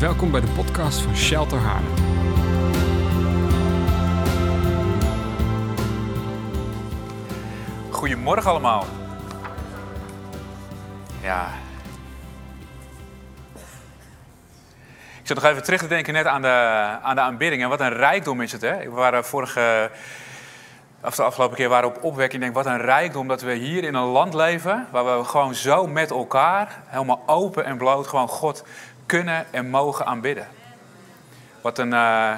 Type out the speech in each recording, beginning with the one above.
Welkom bij de podcast van Shelter Haarlem. Goedemorgen allemaal. Ja. Ik zat nog even terug te denken net aan de, aan de aanbidding. En wat een rijkdom is het, hè? We waren vorige, of de afgelopen keer waren op opwekking. Ik denk, wat een rijkdom dat we hier in een land leven... waar we gewoon zo met elkaar, helemaal open en bloot... gewoon God kunnen en mogen aanbidden. Wat een... eh,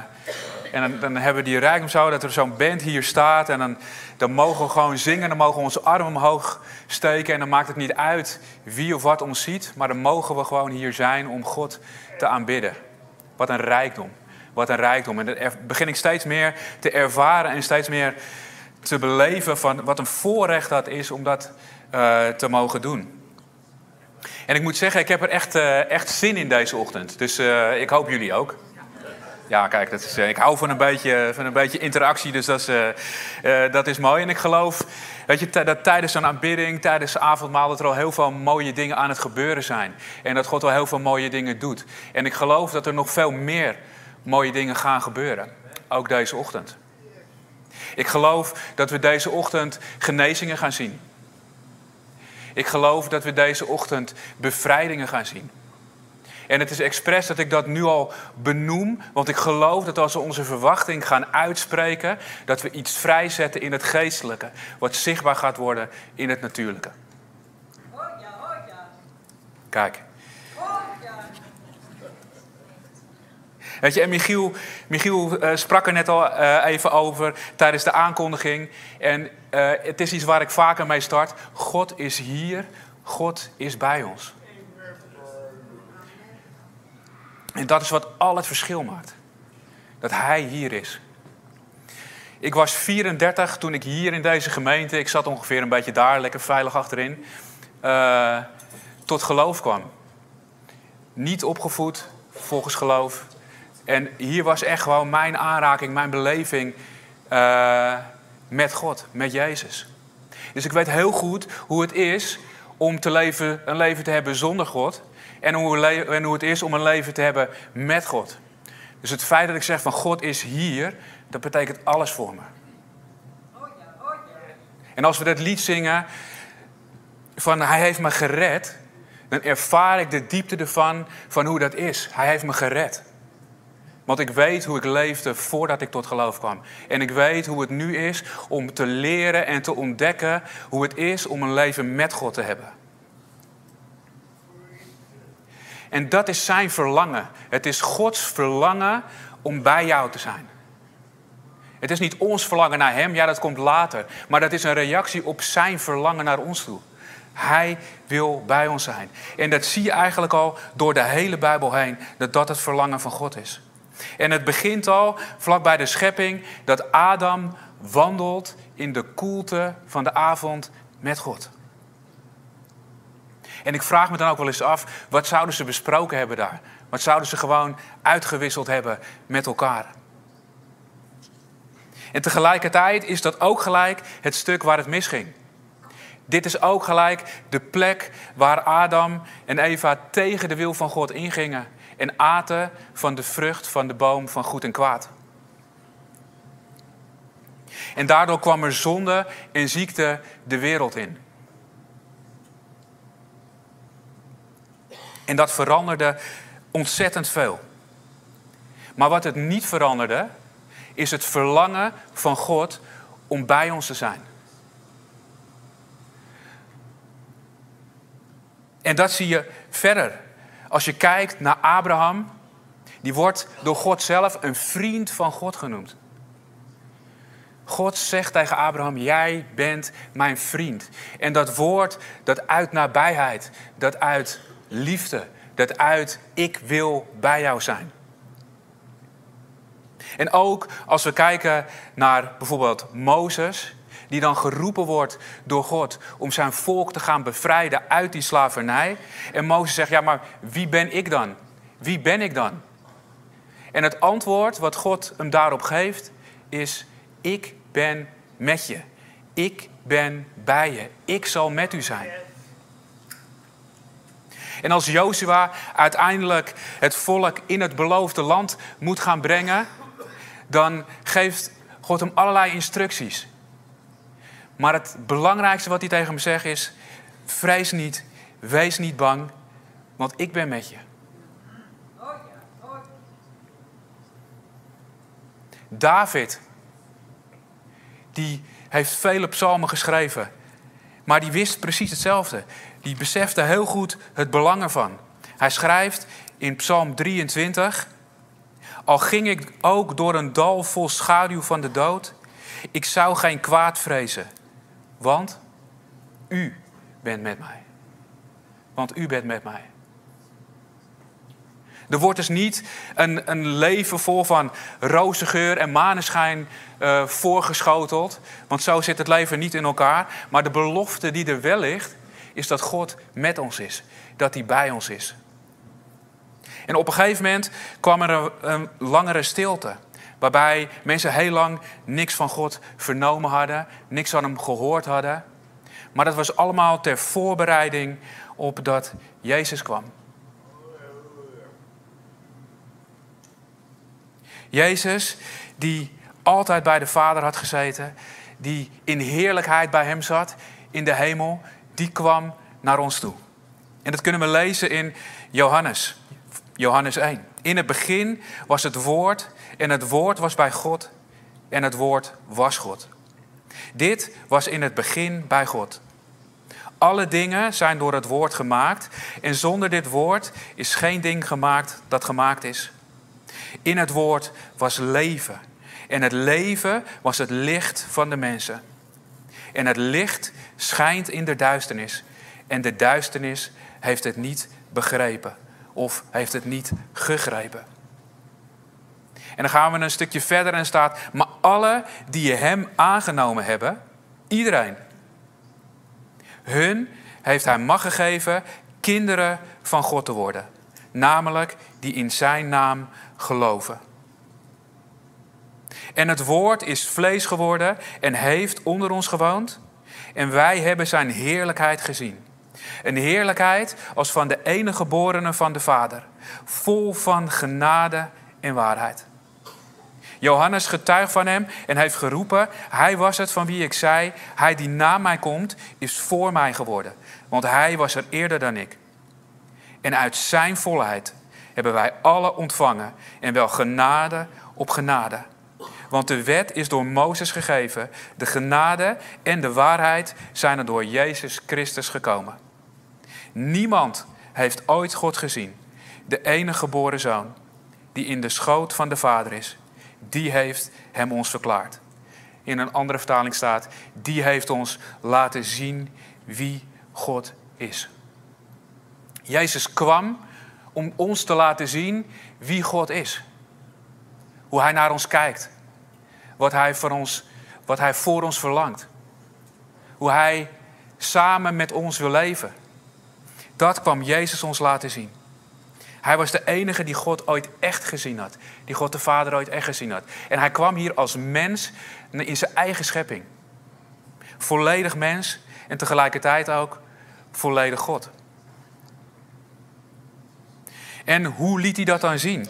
en dan, dan hebben we die rijkdom zo dat er zo'n band hier staat. En dan, dan mogen we gewoon zingen. Dan mogen we onze armen omhoog steken. En dan maakt het niet uit wie of wat ons ziet. Maar dan mogen we gewoon hier zijn om God te aanbidden. Wat een rijkdom. Wat een rijkdom. En dat begin ik steeds meer te ervaren en steeds meer te beleven van wat een voorrecht dat is om dat eh, te mogen doen. En ik moet zeggen, ik heb er echt, eh, echt zin in deze ochtend. Dus eh, ik hoop jullie ook. Ja, kijk, dat is, eh, ik hou van een, beetje, van een beetje interactie, dus dat is, dat is mooi. En ik geloof weet je, dat tijdens een aanbidding, tijdens avondmaal, dat er al heel veel mooie dingen aan het gebeuren zijn. En dat God al heel veel mooie dingen doet. En ik geloof dat er nog veel meer mooie dingen gaan gebeuren. Ook deze ochtend. Ik geloof dat we deze ochtend genezingen gaan zien. Ik geloof dat we deze ochtend bevrijdingen gaan zien. En het is expres dat ik dat nu al benoem, want ik geloof dat als we onze verwachting gaan uitspreken, dat we iets vrijzetten in het geestelijke, wat zichtbaar gaat worden in het natuurlijke. Kijk. Weet je, en Michiel, Michiel eh, sprak er net al eh, even over tijdens de aankondiging. En eh, het is iets waar ik vaker mee start. God is hier, God is bij ons. En dat is wat al het verschil maakt. Dat Hij hier is. Ik was 34 toen ik hier in deze gemeente, ik zat ongeveer een beetje daar, lekker veilig achterin, tot geloof kwam. Niet opgevoed volgens geloof. En hier was echt gewoon mijn aanraking, mijn beleving eh, met God, met Jezus. Dus ik weet heel goed hoe het is om te leven, een leven te hebben zonder God. En hoe, en hoe het is om een leven te hebben met God. Dus het feit dat ik zeg van God is hier, dat betekent alles voor me. En als we dat lied zingen van Hij heeft me gered, dan ervaar ik de diepte ervan van hoe dat is. Hij heeft me gered. Want ik weet hoe ik leefde voordat ik tot geloof kwam. En ik weet hoe het nu is om te leren en te ontdekken hoe het is om een leven met God te hebben. En dat is zijn verlangen. Het is Gods verlangen om bij jou te zijn. Het is niet ons verlangen naar Hem, ja dat komt later. Maar dat is een reactie op zijn verlangen naar ons toe. Hij wil bij ons zijn. En dat zie je eigenlijk al door de hele Bijbel heen, dat dat het verlangen van God is. En het begint al vlak bij de schepping dat Adam wandelt in de koelte van de avond met God. En ik vraag me dan ook wel eens af, wat zouden ze besproken hebben daar? Wat zouden ze gewoon uitgewisseld hebben met elkaar? En tegelijkertijd is dat ook gelijk het stuk waar het misging. Dit is ook gelijk de plek waar Adam en Eva tegen de wil van God ingingen en aten van de vrucht van de boom van goed en kwaad. En daardoor kwam er zonde en ziekte de wereld in. En dat veranderde ontzettend veel. Maar wat het niet veranderde, is het verlangen van God om bij ons te zijn. En dat zie je verder. Als je kijkt naar Abraham, die wordt door God zelf een vriend van God genoemd. God zegt tegen Abraham: Jij bent mijn vriend. En dat woord, dat uit nabijheid, dat uit liefde, dat uit ik wil bij jou zijn. En ook als we kijken naar bijvoorbeeld Mozes, die dan geroepen wordt door God om zijn volk te gaan bevrijden uit die slavernij. En Mozes zegt, ja maar wie ben ik dan? Wie ben ik dan? En het antwoord wat God hem daarop geeft is, ik ben met je. Ik ben bij je. Ik zal met u zijn. En als Jozua uiteindelijk het volk in het beloofde land moet gaan brengen, dan geeft God hem allerlei instructies. Maar het belangrijkste wat hij tegen hem zegt is: vrees niet, wees niet bang, want ik ben met je. David, die heeft vele psalmen geschreven, maar die wist precies hetzelfde. Die besefte heel goed het belang ervan. Hij schrijft in Psalm 23: Al ging ik ook door een dal vol schaduw van de dood, ik zou geen kwaad vrezen, want u bent met mij. Want u bent met mij. Er wordt dus niet een, een leven vol van roze geur en maneschijn uh, voorgeschoteld. Want zo zit het leven niet in elkaar. Maar de belofte die er wel ligt, is dat God met ons is. Dat hij bij ons is. En op een gegeven moment kwam er een langere stilte. Waarbij mensen heel lang niks van God vernomen hadden, niks van hem gehoord hadden. Maar dat was allemaal ter voorbereiding op dat Jezus kwam. Jezus, die altijd bij de Vader had gezeten, die in heerlijkheid bij hem zat in de hemel, die kwam naar ons toe. En dat kunnen we lezen in Johannes, Johannes 1. In het begin was het woord en het woord was bij God en het woord was God. Dit was in het begin bij God. Alle dingen zijn door het woord gemaakt en zonder dit woord is geen ding gemaakt dat gemaakt is. In het woord was leven. En het leven was het licht van de mensen. En het licht schijnt in de duisternis. En de duisternis heeft het niet begrepen. Of heeft het niet gegrepen. En dan gaan we een stukje verder en staat: Maar alle die hem aangenomen hebben, iedereen, hun heeft hij mag gegeven kinderen van God te worden. Namelijk die in zijn naam geloven. En het woord is vlees geworden en heeft onder ons gewoond. En wij hebben zijn heerlijkheid gezien. Een heerlijkheid als van de enige geborene van de Vader, vol van genade en waarheid. Johannes getuigt van hem en heeft geroepen: Hij was het van wie ik zei: Hij die na mij komt, is voor mij geworden, want hij was er eerder dan ik. En uit zijn volheid hebben wij alle ontvangen en wel genade op genade. Want de wet is door Mozes gegeven, de genade en de waarheid zijn er door Jezus Christus gekomen. Niemand heeft ooit God gezien, de enige geboren zoon, die in de schoot van de Vader is, die heeft hem ons verklaard. In een andere vertaling staat, die heeft ons laten zien wie God is. Jezus kwam om ons te laten zien wie God is. Hoe Hij naar ons kijkt. Wat Hij voor ons, wat hij voor ons verlangt. Hoe Hij samen met ons wil leven. Dat kwam Jezus ons laten zien. Hij was de enige die God ooit echt gezien had. Die God de Vader ooit echt gezien had. En hij kwam hier als mens in zijn eigen schepping. Volledig mens en tegelijkertijd ook volledig God. En hoe liet hij dat dan zien?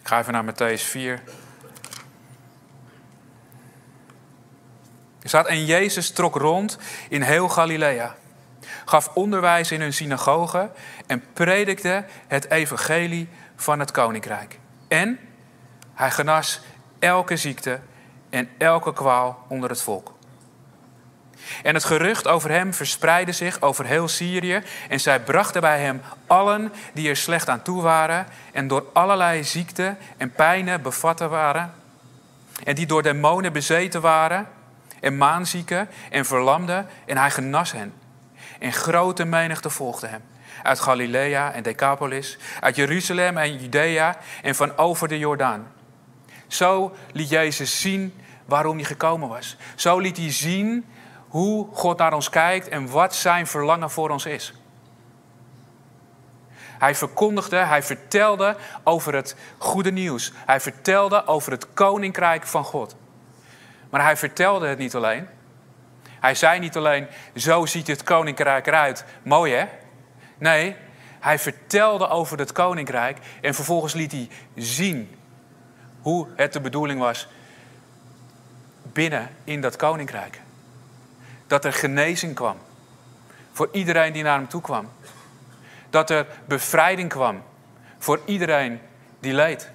Ik ga even naar Matthäus 4. Er staat, en Jezus trok rond in heel Galilea, gaf onderwijs in hun synagogen en predikte het evangelie van het koninkrijk. En hij genas elke ziekte en elke kwaal onder het volk. En het gerucht over hem verspreidde zich over heel Syrië. En zij brachten bij hem allen die er slecht aan toe waren. En door allerlei ziekten en pijnen bevatten waren. En die door demonen bezeten waren. En maanzieken en verlamden. En hij genas hen. En grote menigte volgde hem. Uit Galilea en Decapolis. Uit Jeruzalem en Judea. En van over de Jordaan. Zo liet Jezus zien waarom hij gekomen was. Zo liet hij zien hoe God naar ons kijkt en wat zijn verlangen voor ons is. Hij verkondigde, hij vertelde over het goede nieuws. Hij vertelde over het koninkrijk van God. Maar hij vertelde het niet alleen. Hij zei niet alleen, zo ziet het koninkrijk eruit. Mooi hè? Nee, hij vertelde over het koninkrijk en vervolgens liet hij zien hoe het de bedoeling was binnen in dat koninkrijk. Dat er genezing kwam voor iedereen die naar hem toe kwam. Dat er bevrijding kwam voor iedereen die leed.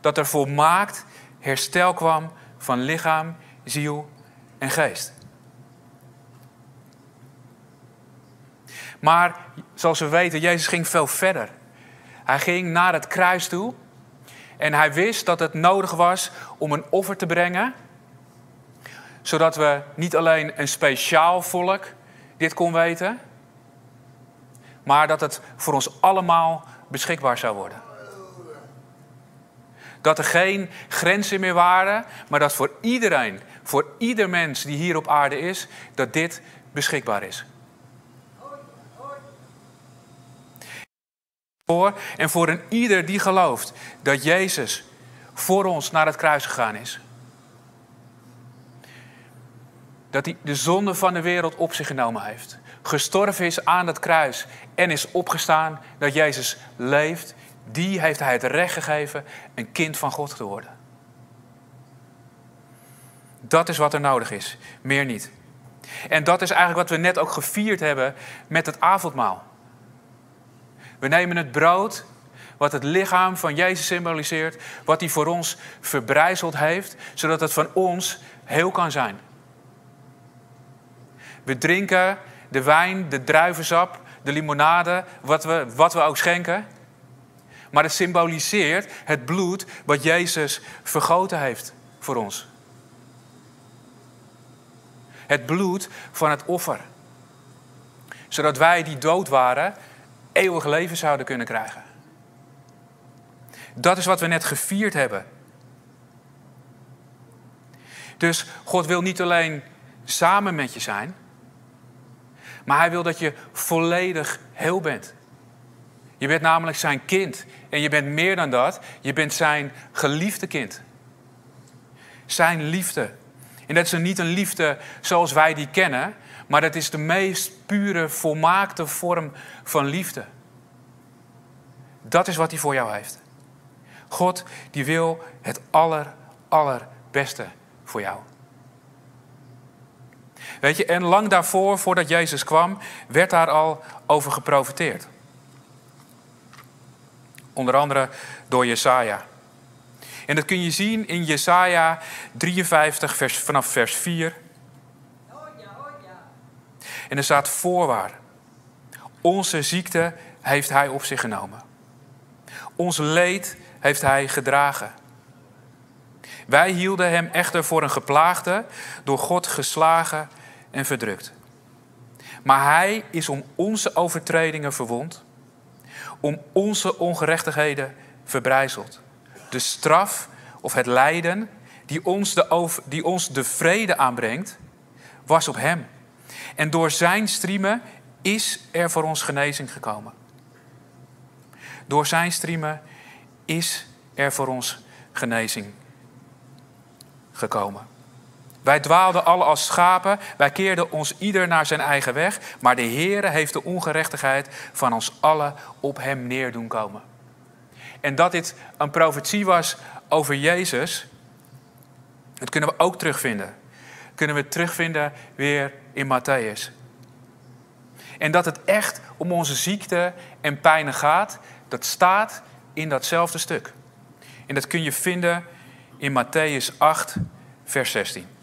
Dat er volmaakt herstel kwam van lichaam, ziel en geest. Maar zoals we weten, Jezus ging veel verder. Hij ging naar het kruis toe en hij wist dat het nodig was om een offer te brengen, zodat we niet alleen een speciaal volk dit kon weten, maar dat het voor ons allemaal beschikbaar zou worden. Dat er geen grenzen meer waren, maar dat voor iedereen, voor ieder mens die hier op aarde is, dat dit beschikbaar is. Voor en voor een ieder die gelooft dat Jezus voor ons naar het kruis gegaan is. Dat hij de zonde van de wereld op zich genomen heeft. Gestorven is aan het kruis en is opgestaan. Dat Jezus leeft. Die heeft hij het recht gegeven een kind van God te worden. Dat is wat er nodig is, meer niet. En dat is eigenlijk wat we net ook gevierd hebben met het avondmaal. We nemen het brood, wat het lichaam van Jezus symboliseert, wat hij voor ons verbrijzeld heeft, zodat het van ons heel kan zijn. We drinken de wijn, de druivensap, de limonade, wat we, wat we ook schenken. Maar het symboliseert het bloed wat Jezus vergoten heeft voor ons. Het bloed van het offer. Zodat wij die dood waren, eeuwig leven zouden kunnen krijgen. Dat is wat we net gevierd hebben. Dus God wil niet alleen samen met je zijn, maar Hij wil dat je volledig heel bent. Je bent namelijk zijn kind. En je bent meer dan dat. Je bent zijn geliefde kind. Zijn liefde. En dat is niet een liefde zoals wij die kennen, maar dat is de meest pure, volmaakte vorm van liefde. Dat is wat hij voor jou heeft. God die wil het aller, allerbeste voor jou. Weet je, en lang daarvoor, voordat Jezus kwam, werd daar al over geprofiteerd. Onder andere door Jesaja. En dat kun je zien in Jesaja 53, vers, vanaf vers 4. En er staat voorwaar. Onze ziekte heeft hij op zich genomen. Ons leed heeft hij gedragen. Wij hielden hem echter voor een geplaagde, door God geslagen en verdrukt. Maar hij is om onze overtredingen verwond, om onze ongerechtigheden verbrijzeld. De straf of het lijden die ons de, die ons de vrede aanbrengt, was op hem. En door zijn striemen is er voor ons genezing gekomen. Door zijn striemen is er voor ons genezing gekomen. Wij dwaalden alle als schapen, wij keerden ons ieder naar zijn eigen weg, maar de Heere heeft de ongerechtigheid van ons allen op hem neer doen komen. En dat dit een profetie was over Jezus, dat kunnen we ook terugvinden. Kunnen we terugvinden weer in Matthäus. En dat het echt om onze ziekte en pijnen gaat, dat staat in datzelfde stuk. En dat kun je vinden in Matthäus 8, vers 16.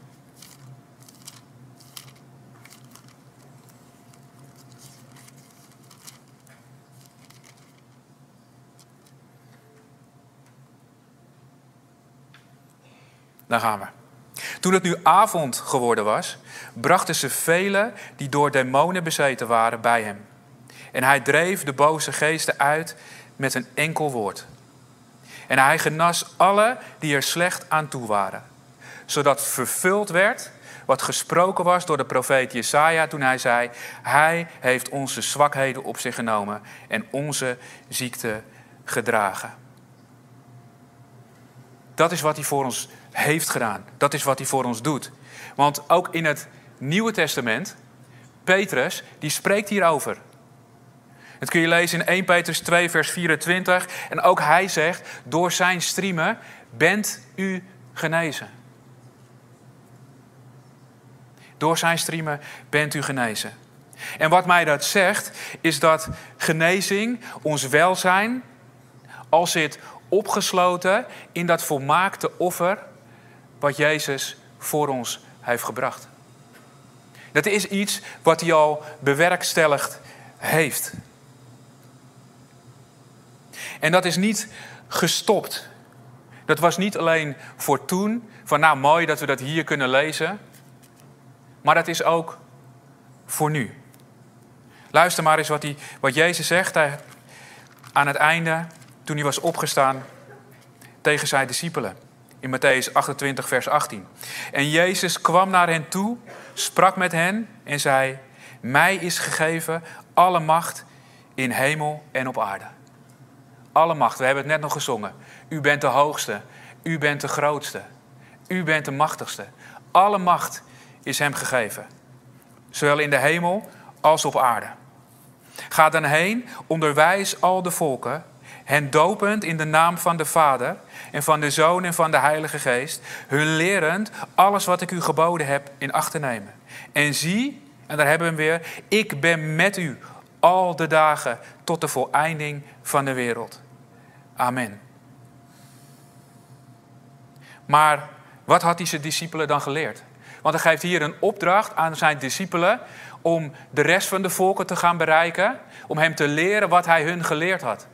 Daar gaan we. Toen het nu avond geworden was, brachten ze velen die door demonen bezeten waren bij hem. En hij dreef de boze geesten uit met een enkel woord. En hij genas alle die er slecht aan toe waren. Zodat vervuld werd wat gesproken was door de profeet Jesaja toen hij zei: Hij heeft onze zwakheden op zich genomen en onze ziekte gedragen. Dat is wat hij voor ons heeft gedaan. Dat is wat hij voor ons doet. Want ook in het Nieuwe Testament, Petrus, die spreekt hierover. Dat kun je lezen in 1 Petrus 2, vers 24. En ook hij zegt, door zijn striemen bent u genezen. Door zijn striemen bent u genezen. En wat mij dat zegt, is dat genezing, ons welzijn, al zit opgesloten in dat volmaakte offer wat Jezus voor ons heeft gebracht. Dat is iets wat hij al bewerkstelligd heeft. En dat is niet gestopt. Dat was niet alleen voor toen, van nou mooi dat we dat hier kunnen lezen, maar dat is ook voor nu. Luister maar eens wat, hij, wat Jezus zegt aan het einde, toen hij was opgestaan tegen zijn discipelen. In Matthäus 28, vers 18. En Jezus kwam naar hen toe, sprak met hen en zei: Mij is gegeven alle macht in hemel en op aarde. Alle macht, we hebben het net nog gezongen. U bent de hoogste, u bent de grootste, u bent de machtigste. Alle macht is hem gegeven, zowel in de hemel als op aarde. Ga dan heen, onderwijs al de volken, hen dopend in de naam van de Vader en van de Zoon en van de Heilige Geest, hun lerend alles wat ik u geboden heb in acht te nemen. En zie, en daar hebben we hem weer, ik ben met u al de dagen tot de voleinding van de wereld. Amen. Maar wat had hij zijn discipelen dan geleerd? Want hij geeft hier een opdracht aan zijn discipelen om de rest van de volken te gaan bereiken, om hem te leren wat hij hun geleerd had.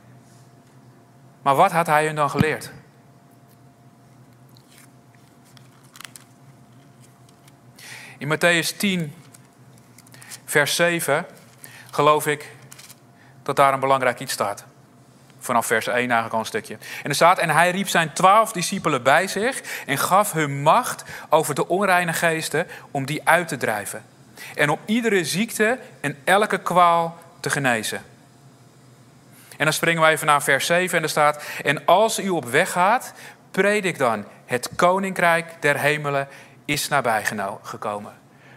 Maar wat had hij hun dan geleerd? In Matthäus 10, vers 7, geloof ik dat daar een belangrijk iets staat. Vanaf vers 1 eigenlijk al een stukje. En er staat, en hij riep zijn twaalf discipelen bij zich en gaf hun macht over de onreine geesten om die uit te drijven. En om iedere ziekte en elke kwaal te genezen. En dan springen we even naar vers 7 en er staat, en als u op weg gaat, predik dan, het koninkrijk der hemelen is nabij gekomen.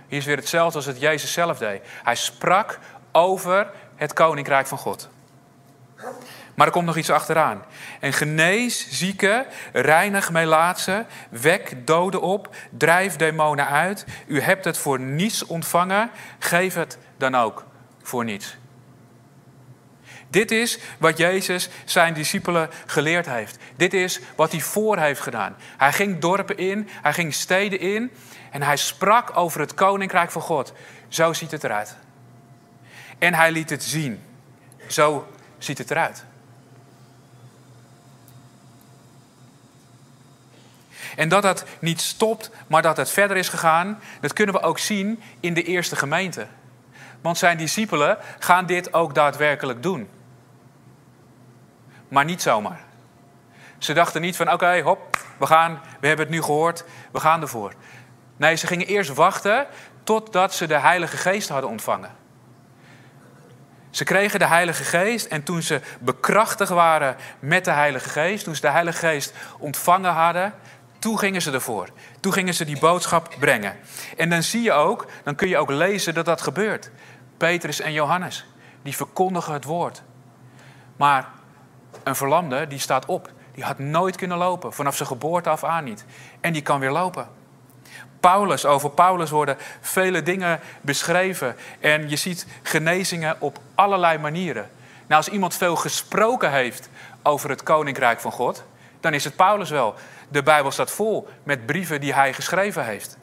Hier is weer hetzelfde als het Jezus zelf deed. Hij sprak over het koninkrijk van God. Maar er komt nog iets achteraan. En genees zieken, reinig melaatsen, wek doden op, drijf demonen uit. U hebt het voor niets ontvangen, geef het dan ook voor niets. Dit is wat Jezus zijn discipelen geleerd heeft. Dit is wat hij voor heeft gedaan. Hij ging dorpen in, hij ging steden in en hij sprak over het koninkrijk van God. Zo ziet het eruit. En hij liet het zien. Zo ziet het eruit. En dat dat niet stopt, maar dat het verder is gegaan, dat kunnen we ook zien in de eerste gemeente. Want zijn discipelen gaan dit ook daadwerkelijk doen. Maar niet zomaar. Ze dachten niet van oké, hop, we gaan, we hebben het nu gehoord, we gaan ervoor. Nee, ze gingen eerst wachten totdat ze de Heilige Geest hadden ontvangen. Ze kregen de Heilige Geest en toen ze bekrachtigd waren met de Heilige Geest, toen ze de Heilige Geest ontvangen hadden, toen gingen ze ervoor. Toen gingen ze die boodschap brengen. En dan zie je ook, dan kun je ook lezen dat dat gebeurt. Petrus en Johannes, die verkondigen het woord. Maar een verlamde, die staat op. Die had nooit kunnen lopen, vanaf zijn geboorte af aan niet. En die kan weer lopen. Paulus, over Paulus worden vele dingen beschreven. En je ziet genezingen op allerlei manieren. Nou, als iemand veel gesproken heeft over het koninkrijk van God, dan is het Paulus wel. De Bijbel staat vol met brieven die hij geschreven heeft.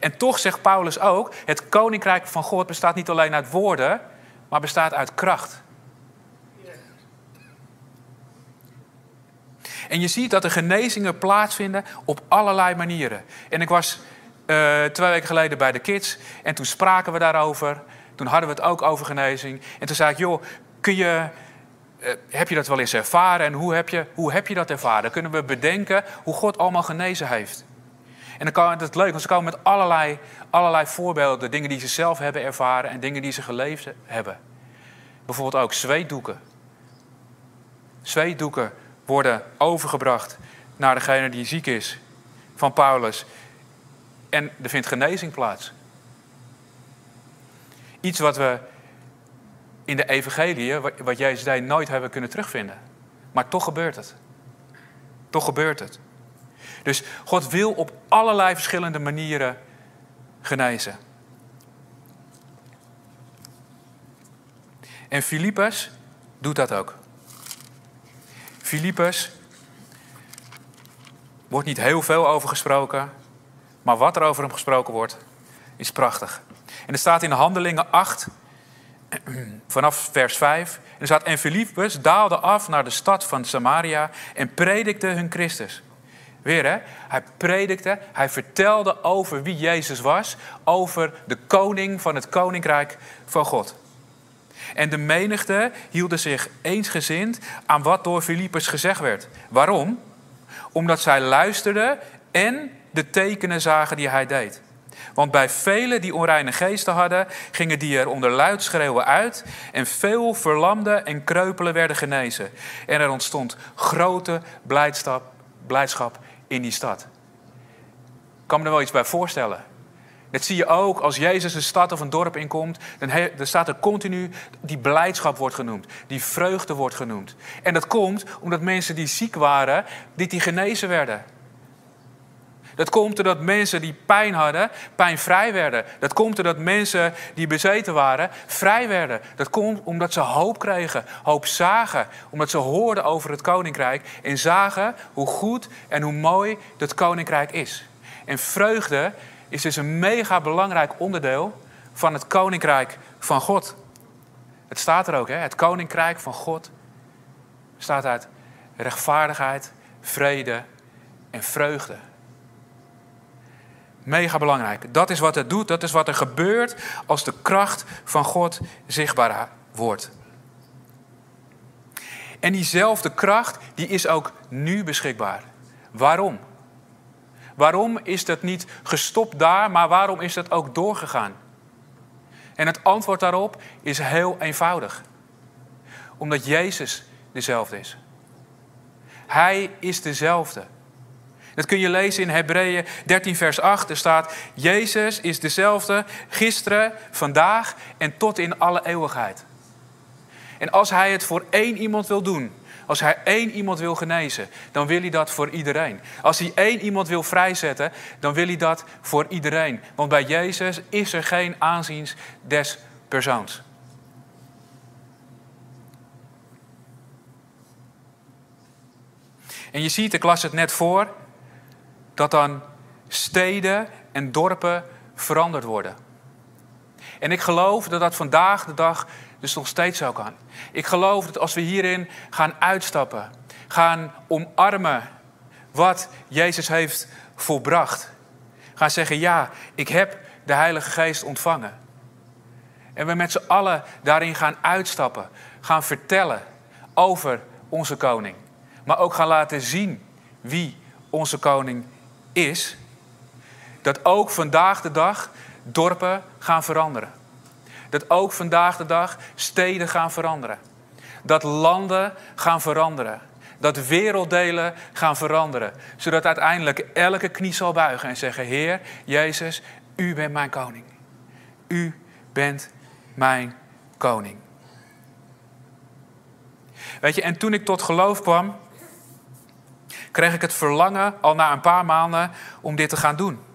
En toch zegt Paulus ook: het koninkrijk van God bestaat niet alleen uit woorden, maar bestaat uit kracht. En je ziet dat er genezingen plaatsvinden op allerlei manieren. En ik was uh, twee weken geleden bij de kids en toen spraken we daarover. Toen hadden we het ook over genezing. En toen zei ik, joh, kun je, uh, heb je dat wel eens ervaren en hoe heb, je, hoe heb je dat ervaren? Kunnen we bedenken hoe God allemaal genezen heeft? En dan kan het leuk, want ze komen met allerlei, allerlei voorbeelden. Dingen die ze zelf hebben ervaren en dingen die ze geleefd hebben. Bijvoorbeeld ook zweetdoeken. Zweetdoeken worden overgebracht naar degene die ziek is. van Paulus. En er vindt genezing plaats. Iets wat we in de evangelie, wat Jezus zei, nooit hebben kunnen terugvinden. Maar toch gebeurt het. Toch gebeurt het. Dus God wil op allerlei verschillende manieren genezen. En Filippus doet dat ook. Filippus wordt niet heel veel over gesproken, maar wat er over hem gesproken wordt, is prachtig. En er staat in de Handelingen 8, vanaf vers 5. En er staat, en Filippus daalde af naar de stad van Samaria en predikte hun Christus. Weer hè, hij predikte, hij vertelde over wie Jezus was, over de koning van het koninkrijk van God. En de menigte hielden zich eensgezind aan wat door Filippus gezegd werd. Waarom? Omdat zij luisterden en de tekenen zagen die hij deed. Want bij velen die onreine geesten hadden, gingen die er onder luid schreeuwen uit. En veel verlamden en kreupelen werden genezen. En er ontstond grote blijdschap, blijdschap in die stad. Ik kan me er wel iets bij voorstellen. Dat zie je ook als Jezus een stad of een dorp inkomt. Dan, staat er continu die blijdschap wordt genoemd. Die vreugde wordt genoemd. En dat komt omdat mensen die ziek waren, die, die genezen werden. Dat komt doordat mensen die pijn hadden, pijnvrij werden. Dat komt doordat mensen die bezeten waren, vrij werden. Dat komt omdat ze hoop kregen, hoop zagen. Omdat ze hoorden over het koninkrijk en zagen hoe goed en hoe mooi dat koninkrijk is. En vreugde is dus een mega belangrijk onderdeel van het koninkrijk van God. Het staat er ook, hè? het koninkrijk van God bestaat uit rechtvaardigheid, vrede en vreugde. Mega belangrijk. Dat is wat het doet, dat is wat er gebeurt als de kracht van God zichtbaar wordt. En diezelfde kracht, die is ook nu beschikbaar. Waarom? Waarom is dat niet gestopt daar, maar waarom is dat ook doorgegaan? En het antwoord daarop is heel eenvoudig. Omdat Jezus dezelfde is. Hij is dezelfde. Dat kun je lezen in Hebreeën 13, vers 8. Er staat: Jezus is dezelfde gisteren, vandaag en tot in alle eeuwigheid. En als hij het voor één iemand wil doen, als hij één iemand wil genezen, dan wil hij dat voor iedereen. Als hij één iemand wil vrijzetten, dan wil hij dat voor iedereen. Want bij Jezus is er geen aanzien des persoons. En je ziet, ik las het net voor, dat dan steden en dorpen veranderd worden. En ik geloof dat dat vandaag de dag dus nog steeds zo kan. Ik geloof dat als we hierin gaan uitstappen, gaan omarmen wat Jezus heeft volbracht, gaan zeggen: Ja, ik heb de Heilige Geest ontvangen. En we met z'n allen daarin gaan uitstappen, gaan vertellen over onze koning, maar ook gaan laten zien wie onze koning is. Dat ook vandaag de dag dorpen gaan veranderen. Dat ook vandaag de dag steden gaan veranderen. Dat landen gaan veranderen. Dat werelddelen gaan veranderen. Zodat uiteindelijk elke knie zal buigen en zeggen: Heer Jezus, u bent mijn koning. U bent mijn koning. Weet je, en toen ik tot geloof kwam, kreeg ik het verlangen al na een paar maanden om dit te gaan doen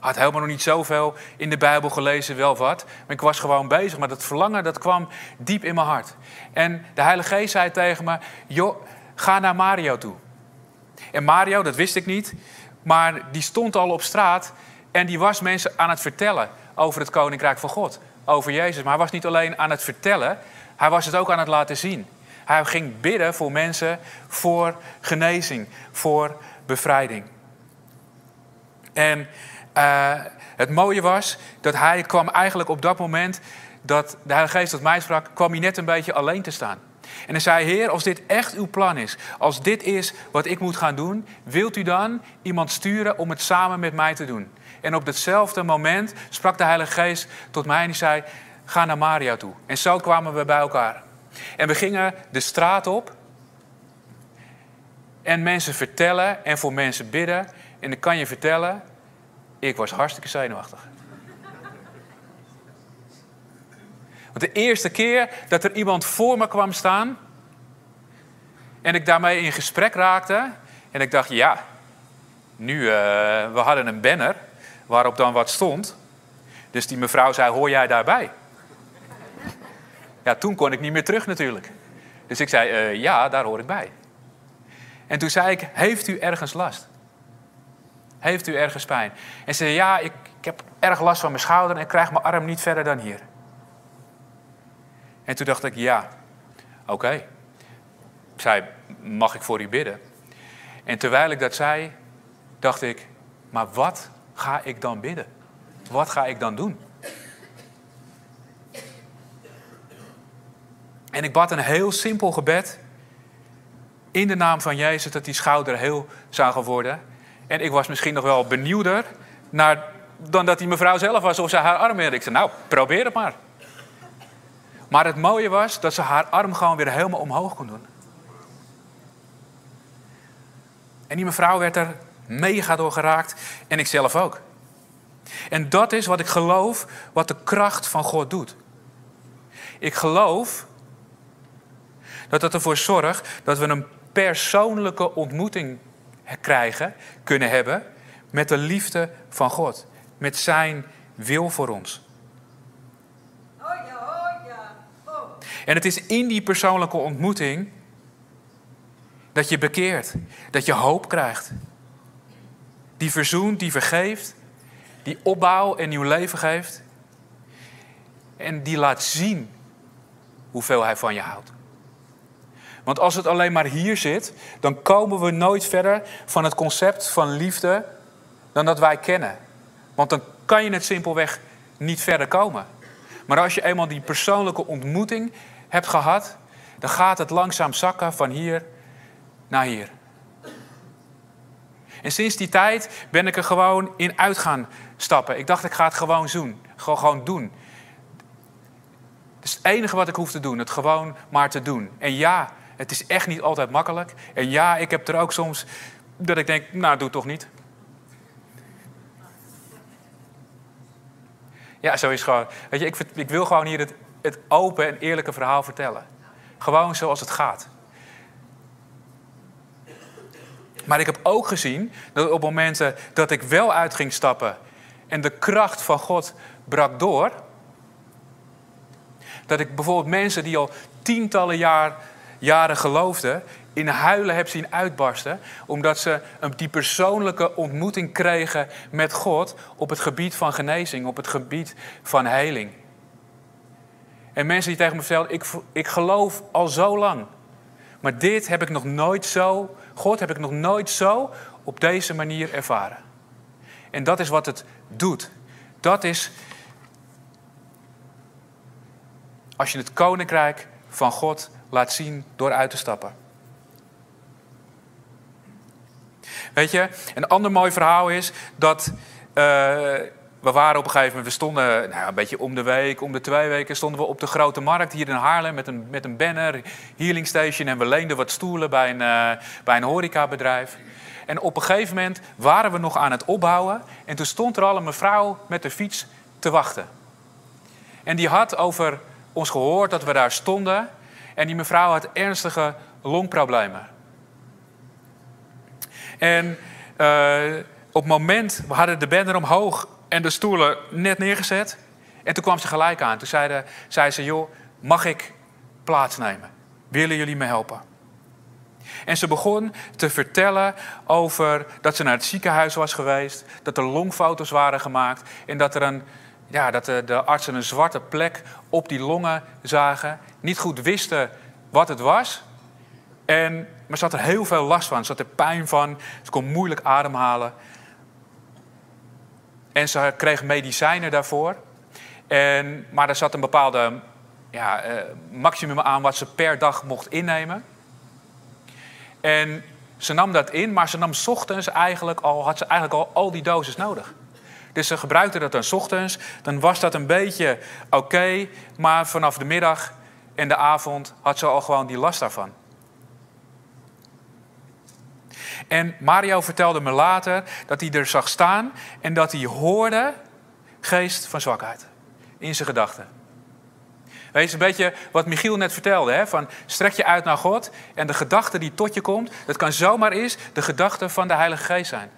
had helemaal nog niet zoveel in de Bijbel gelezen, wel wat. Maar ik was gewoon bezig. Maar dat verlangen, dat kwam diep in mijn hart. En de Heilige Geest zei tegen me, joh, ga naar Mario toe. En Mario, dat wist ik niet, maar die stond al op straat en die was mensen aan het vertellen over het Koninkrijk van God. Over Jezus. Maar hij was niet alleen aan het vertellen, hij was het ook aan het laten zien. Hij ging bidden voor mensen, voor genezing, voor bevrijding. En uh, het mooie was dat hij kwam eigenlijk op dat moment dat de Heilige Geest tot mij sprak, kwam hij net een beetje alleen te staan. En hij zei, Heer, als dit echt uw plan is, als dit is wat ik moet gaan doen, wilt u dan iemand sturen om het samen met mij te doen? En op datzelfde moment sprak de Heilige Geest tot mij en hij zei, ga naar Maria toe. En zo kwamen we bij elkaar. En we gingen de straat op en mensen vertellen en voor mensen bidden. En ik kan je vertellen, ik was hartstikke zenuwachtig. Want de eerste keer dat er iemand voor me kwam staan en ik daarmee in gesprek raakte en ik dacht, ja, nu, uh, we hadden een banner waarop dan wat stond. Dus die mevrouw zei, hoor jij daarbij? Ja, toen kon ik niet meer terug natuurlijk. Dus ik zei, uh, ja, daar hoor ik bij. En toen zei ik, heeft u ergens last? Heeft u ergens pijn? En ze zei, ja, ik, ik heb erg last van mijn schouder en ik krijg mijn arm niet verder dan hier. En toen dacht ik, ja, oké. Okay. Zei, mag ik voor u bidden? En terwijl ik dat zei, dacht ik, maar wat ga ik dan bidden? Wat ga ik dan doen? En ik bad een heel simpel gebed. In de naam van Jezus, dat die schouder heel zou gaan worden. En ik was misschien nog wel benieuwder naar, dan dat die mevrouw zelf was of ze haar arm had. Ik zei, nou, probeer het maar. Maar het mooie was dat ze haar arm gewoon weer helemaal omhoog kon doen. En die mevrouw werd er mega door geraakt en ik zelf ook. En dat is wat ik geloof, wat de kracht van God doet. Ik geloof dat het ervoor zorgt dat we een persoonlijke ontmoeting krijgen, kunnen hebben met de liefde van God, met Zijn wil voor ons. En het is in die persoonlijke ontmoeting dat je bekeert, dat je hoop krijgt. Die verzoent, die vergeeft, die opbouw en nieuw leven geeft. En die laat zien hoeveel hij van je houdt. Want als het alleen maar hier zit, dan komen we nooit verder van het concept van liefde dan dat wij kennen. Want dan kan je het simpelweg niet verder komen. Maar als je eenmaal die persoonlijke ontmoeting hebt gehad, dan gaat het langzaam zakken van hier naar hier. En sinds die tijd ben ik er gewoon in uit gaan stappen. Ik dacht, ik ga het gewoon doen. Gewoon, doen. Het het enige wat ik hoef te doen, het gewoon maar te doen. En ja, het is echt niet altijd makkelijk. En ja, ik heb er ook soms dat ik denk, nou, doe toch niet. Ja, zo is gewoon. Weet je, ik, ik wil gewoon hier het, het open en eerlijke verhaal vertellen. Gewoon zoals het gaat. Maar ik heb ook gezien dat op momenten dat ik wel uit ging stappen en de kracht van God brak door, dat ik bijvoorbeeld mensen die al tientallen jaar, jaren geloofden, in huilen heb zien uitbarsten, omdat ze die persoonlijke ontmoeting kregen met God op het gebied van genezing, op het gebied van heling. En mensen die tegen me vertelden, ik, ik geloof al zo lang, maar dit heb ik nog nooit zo, God heb ik nog nooit zo op deze manier ervaren. En dat is wat het doet. Dat is als je het koninkrijk van God laat zien door uit te stappen. Weet je, een ander mooi verhaal is dat uh, we waren op een gegeven moment, we stonden nou, een beetje om de week, om de twee weken, stonden we op de grote markt hier in Haarlem met een, met een banner, Healing Station, en we leenden wat stoelen bij een, uh, bij een horecabedrijf. En op een gegeven moment waren we nog aan het opbouwen en toen stond er al een mevrouw met de fiets te wachten. En die had over ons gehoord dat we daar stonden en die mevrouw had ernstige longproblemen. En uh, op het moment, we hadden de banner omhoog en de stoelen net neergezet. En toen kwam ze gelijk aan. Toen zei, zei ze, joh, mag ik plaatsnemen? Willen jullie me helpen? En ze begon te vertellen over dat ze naar het ziekenhuis was geweest, dat er longfoto's waren gemaakt en dat, er een, ja, dat de, de artsen een zwarte plek op die longen zagen, niet goed wisten wat het was. En, maar ze had er heel veel last van, ze had er pijn van, ze kon moeilijk ademhalen. En ze kreeg medicijnen daarvoor. En, maar er zat een bepaalde ja, uh, maximum aan wat ze per dag mocht innemen. En ze nam dat in, maar ze nam ochtends eigenlijk al, had ze eigenlijk al al die doses nodig. Dus ze gebruikte dat dan ochtends. Dan was dat een beetje oké. maar vanaf de middag en de avond had ze al gewoon die last daarvan. En Mario vertelde me later dat hij er zag staan en dat hij hoorde geest van zwakheid in zijn gedachten. Weet je, een beetje wat Michiel net vertelde. Hè? Van strek je uit naar God en de gedachte die tot je komt, dat kan zomaar eens de gedachte van de Heilige Geest zijn.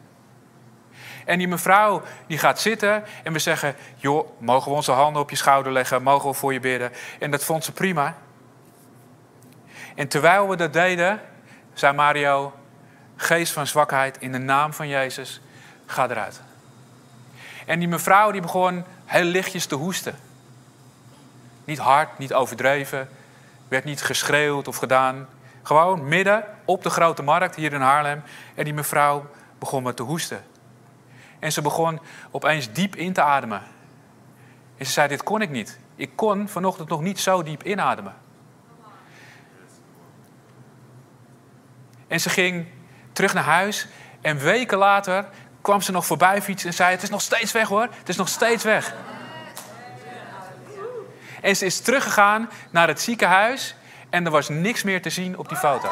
En die mevrouw die gaat zitten en we zeggen, joh, mogen we onze handen op je schouder leggen, mogen we voor je bidden. En dat vond ze prima. En terwijl we dat deden, zei Mario, geest van zwakheid in de naam van Jezus, ga eruit. En die mevrouw die begon heel lichtjes te hoesten. Niet hard, niet overdreven. Werd niet geschreeuwd of gedaan. Gewoon midden op de grote markt hier in Haarlem. En die mevrouw begon met te hoesten. En ze begon opeens diep in te ademen. En ze zei: Dit kon ik niet. Ik kon vanochtend nog niet zo diep inademen. En ze ging terug naar huis. En weken later kwam ze nog voorbij fietsen en zei: Het is nog steeds weg hoor. Het is nog steeds weg. En ze is teruggegaan naar het ziekenhuis en er was niks meer te zien op die foto.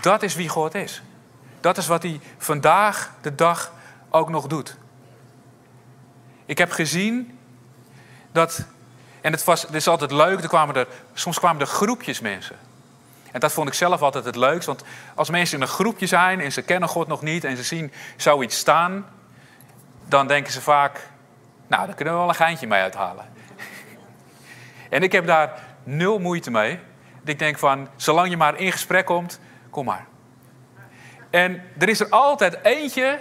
Dat is wie God is. Dat is wat hij vandaag de dag ook nog doet. Ik heb gezien dat, en het, was, is altijd leuk, er kwamen er, soms kwamen er groepjes mensen. En dat vond ik zelf altijd het leukst, want als mensen in een groepje zijn en ze kennen God nog niet en ze zien zoiets staan, dan denken ze vaak, nou, daar kunnen we wel een geintje mee uithalen. en ik heb daar nul moeite mee. Ik denk van, zolang je maar in gesprek komt, kom maar. En er is er altijd eentje,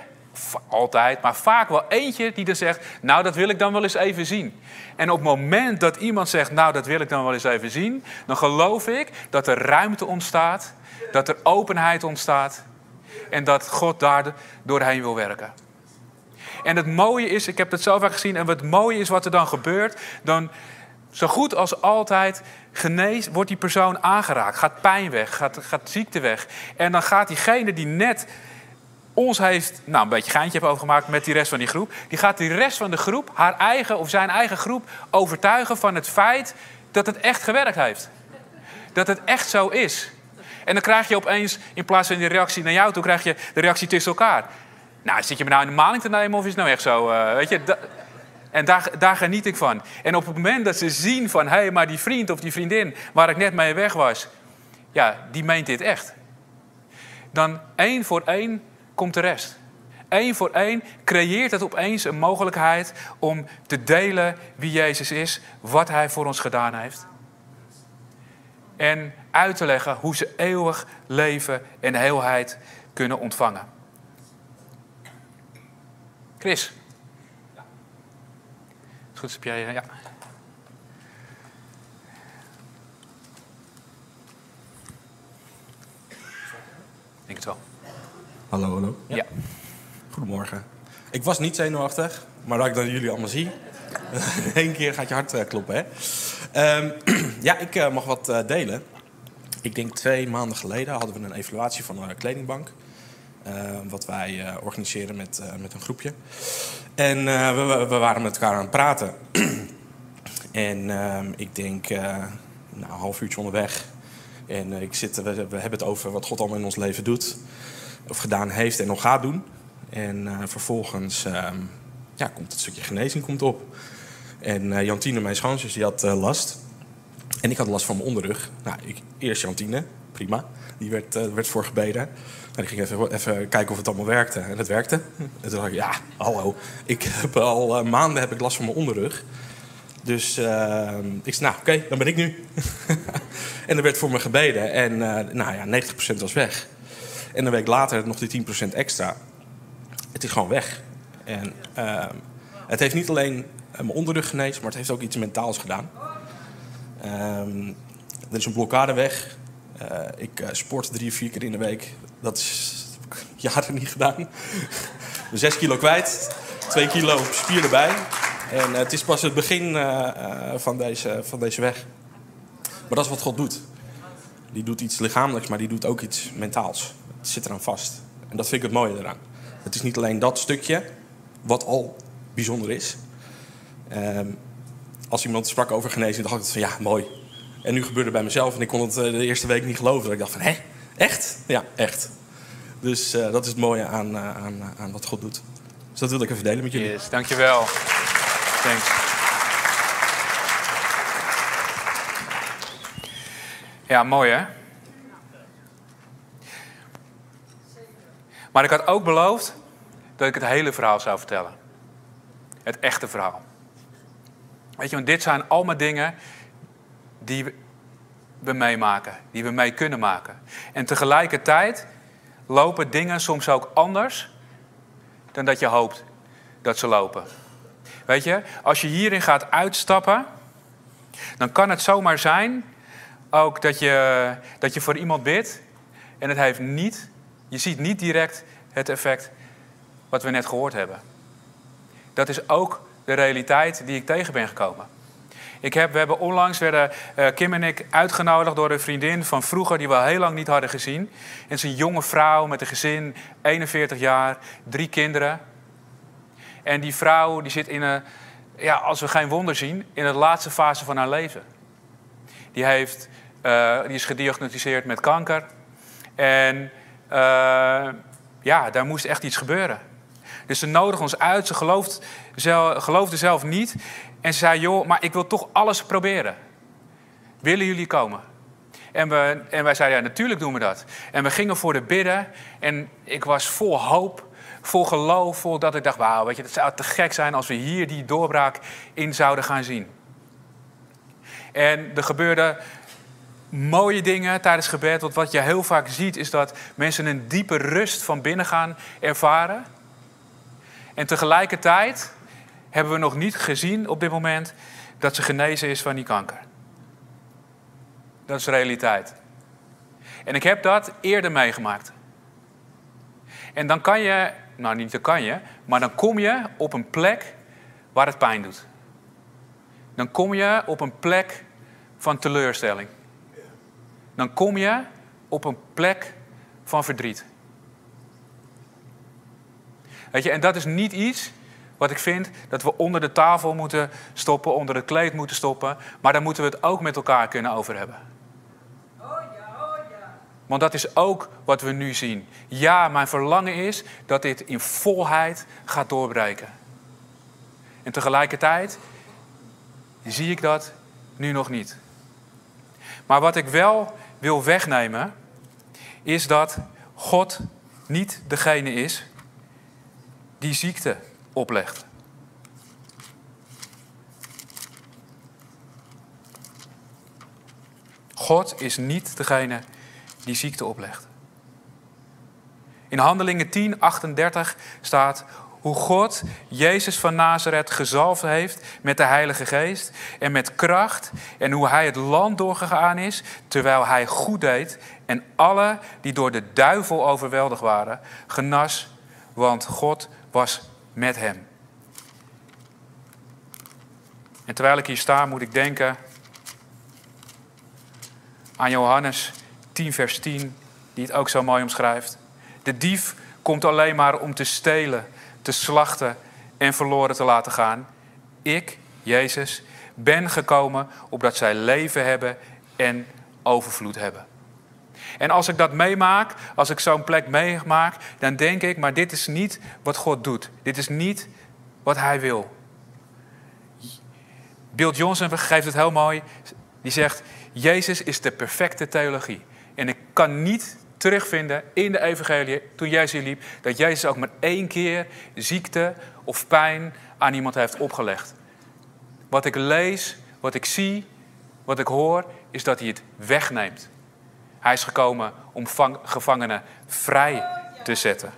altijd, maar vaak wel eentje die dan zegt, nou dat wil ik dan wel eens even zien. En op het moment dat iemand zegt, nou dat wil ik dan wel eens even zien, dan geloof ik dat er ruimte ontstaat, dat er openheid ontstaat en dat God daar doorheen wil werken. En het mooie is, ik heb het zelf al gezien, en wat mooie is wat er dan gebeurt, dan zo goed als altijd genees, wordt die persoon aangeraakt. Gaat pijn weg, gaat, gaat ziekte weg. En dan gaat diegene die net ons heeft, nou een beetje geintje heeft overgemaakt met die rest van die groep, die gaat die rest van de groep, haar eigen of zijn eigen groep, overtuigen van het feit dat het echt gewerkt heeft. Dat het echt zo is. En dan krijg je opeens, in plaats van die reactie naar jou toe, krijg je de reactie tussen elkaar. Nou, zit je me nou in de maling te nemen of is het nou echt zo? Uh, weet je, en daar, daar geniet ik van. En op het moment dat ze zien van... hé, hey, maar die vriend of die vriendin waar ik net mee weg was... ja, die meent dit echt. Dan één voor één komt de rest. Eén voor één creëert het opeens een mogelijkheid... om te delen wie Jezus is, wat Hij voor ons gedaan heeft. En uit te leggen hoe ze eeuwig leven en heelheid kunnen ontvangen. Chris. Ja. Goed, heb jij. Ja. Ik denk het wel. Hallo, hallo. Ja. Goedemorgen. Ik was niet zenuwachtig, maar dat ik dan jullie allemaal zie. Één keer gaat je hart uh, kloppen, hè? Um, ja, ik uh, mag wat uh, delen. Ik denk twee maanden geleden hadden we een evaluatie van een kledingbank. Uh, wat wij organiseren met, met een groepje. En we, we, waren met elkaar aan het praten. en ehm, ik denk, nou, een half uurtje onderweg. En ik zit, we, we, hebben het over wat God allemaal in ons leven doet. Of gedaan heeft en nog gaat doen. En vervolgens ehm, ja, komt het stukje genezing komt op. En Jantine, mijn schoonzus, die had last. En ik had last van mijn onderrug. Nou, ik, eerst Jantine, prima. Die werd, werd voor gebeden. En ik ging even, kijken of het allemaal werkte. En het werkte. En toen dacht ik, ja, hallo. Ik heb al uh, maanden heb ik last van mijn onderrug. Dus uh, ik zei, nou oké, dan ben ik nu. en er werd voor me gebeden. En uh, nou ja, 90% was weg. En een week later nog die 10% extra. Het is gewoon weg. En het heeft niet alleen mijn onderrug genezen, maar het heeft ook iets mentaals gedaan. Ehm, er is een blokkade weg. Ik sport drie, vier keer in de week. Dat is jaren niet gedaan. Zes kilo kwijt, twee kilo spier erbij. En het is pas het begin van, deze, van deze weg. Maar dat is wat God doet. Die doet iets lichamelijks, maar die doet ook iets mentaals. Het zit eraan vast. En dat vind ik het mooie eraan. Het is niet alleen dat stukje, wat al bijzonder is. Um, als iemand sprak over genezing, dacht ik van ja, mooi. En nu gebeurde bij mezelf en ik kon het eh, de eerste week niet geloven. Dat ik dacht van, hè? Echt? Ja, echt. Dus eh, dat is het mooie aan, eh, aan, aan wat God doet. Dus dat wil ik even delen met jullie. Yes, dankjewel. Thanks. Ja, mooi hè? Maar ik had ook beloofd dat ik het hele verhaal zou vertellen. Het echte verhaal. Weet je, want dit zijn allemaal dingen die we, meemaken, die we mee kunnen maken. En tegelijkertijd lopen dingen soms ook anders dan dat je hoopt dat ze lopen. Weet je, als je hierin gaat uitstappen, dan kan het zomaar zijn ook dat je, dat je voor iemand bidt en het heeft niet, je ziet niet direct het effect wat we net gehoord hebben. Dat is ook de realiteit die ik tegen ben gekomen. Ik heb, we hebben onlangs werden uh, Kim en ik uitgenodigd door een vriendin van vroeger die we al heel lang niet hadden gezien. En het is een jonge vrouw met een gezin, 41 jaar, drie kinderen. En die vrouw die zit in een, ja, als we geen wonder zien, in de laatste fase van haar leven. Die, heeft, uh, die is gediagnosticeerd met kanker. En uh, ja, daar moest echt iets gebeuren. Dus ze nodigde ons uit. Ze gelooft, zelf, geloofde zelf niet. En ze zei, joh, maar ik wil toch alles proberen. Willen jullie komen? En, we, en wij zeiden, ja, natuurlijk doen we dat. En we gingen voor de bidden. En ik was vol hoop, vol geloof, vol dat ik dacht, wauw, weet je, het zou te gek zijn als we hier die doorbraak in zouden gaan zien. En er gebeurden mooie dingen tijdens gebed. Want wat je heel vaak ziet is dat mensen een diepe rust van binnen gaan ervaren. En tegelijkertijd hebben we nog niet gezien op dit moment dat ze genezen is van die kanker. Dat is realiteit. En ik heb dat eerder meegemaakt. En dan kan je, nou niet dan kan je, maar dan kom je op een plek waar het pijn doet. Dan kom je op een plek van teleurstelling. Dan kom je op een plek van verdriet. Weet je, en dat is niet iets wat ik vind dat we onder de tafel moeten stoppen, onder het kleed moeten stoppen. Maar daar moeten we het ook met elkaar kunnen over hebben. Want dat is ook wat we nu zien. Ja, mijn verlangen is dat dit in volheid gaat doorbreken. En tegelijkertijd zie ik dat nu nog niet. Maar wat ik wel wil wegnemen, is dat God niet degene is die ziekte oplegt. God is niet degene die ziekte oplegt. In Handelingen 10, 38 staat hoe God Jezus van Nazareth gezalfd heeft met de Heilige Geest en met kracht en hoe hij het land doorgegaan is terwijl hij goed deed en alle die door de duivel overweldigd waren genas, want God was met hem. En terwijl ik hier sta, moet ik denken aan Johannes 10, vers 10, die het ook zo mooi omschrijft. De dief komt alleen maar om te stelen, te slachten en verloren te laten gaan. Ik, Jezus, ben gekomen opdat zij leven hebben en overvloed hebben. En als ik dat meemaak, als ik zo'n plek meemaak, dan denk ik, maar dit is niet wat God doet. Dit is niet wat Hij wil. Bill Johnson geeft het heel mooi. Die zegt, Jezus is de perfecte theologie. En ik kan niet terugvinden in de evangelie, toen Jezus liep, dat Jezus ook maar één keer ziekte of pijn aan iemand heeft opgelegd. Wat ik lees, wat ik zie, wat ik hoor, is dat hij het wegneemt. Hij is gekomen om gevangenen vrij te zetten.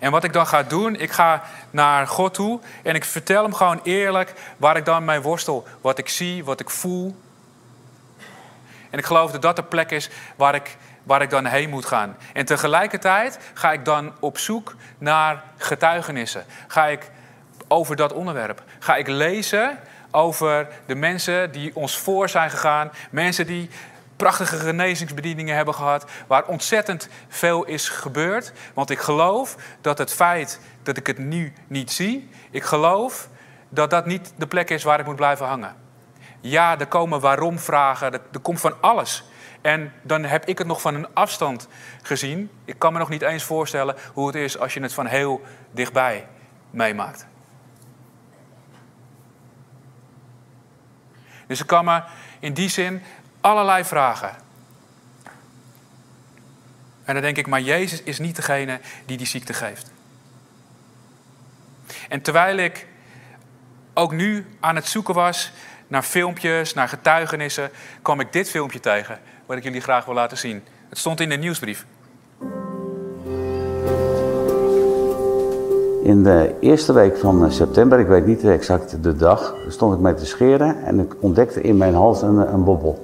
En wat ik dan ga doen, ik ga naar God toe en ik vertel hem gewoon eerlijk waar ik dan mee worstel. Wat ik zie, wat ik voel. En ik geloof dat dat de plek is waar ik, waar ik dan heen moet gaan. En tegelijkertijd ga ik dan op zoek naar getuigenissen. Ga ik over dat onderwerp. Ga ik lezen over de mensen die ons voor zijn gegaan. Mensen die prachtige genezingsbedieningen hebben gehad. Waar ontzettend veel is gebeurd. Want ik geloof dat het feit dat ik het nu niet zie. Ik geloof dat dat niet de plek is waar ik moet blijven hangen. ja, er komen waarom vragen, er, er komt van alles. En dan heb ik het nog van een afstand gezien. Ik kan me nog niet eens voorstellen hoe het is als je het van heel dichtbij meemaakt. Dus er komen in die zin allerlei vragen. En dan denk ik, maar Jezus is niet degene die die ziekte geeft. En terwijl ik ook nu aan het zoeken was naar filmpjes, naar getuigenissen, kwam ik dit filmpje tegen, wat ik jullie graag wil laten zien. Het stond in de nieuwsbrief. In de eerste week van eh, september, ik weet niet exact de dag, stond ik met te scheren en ik ontdekte in mijn hals een, een bobbel.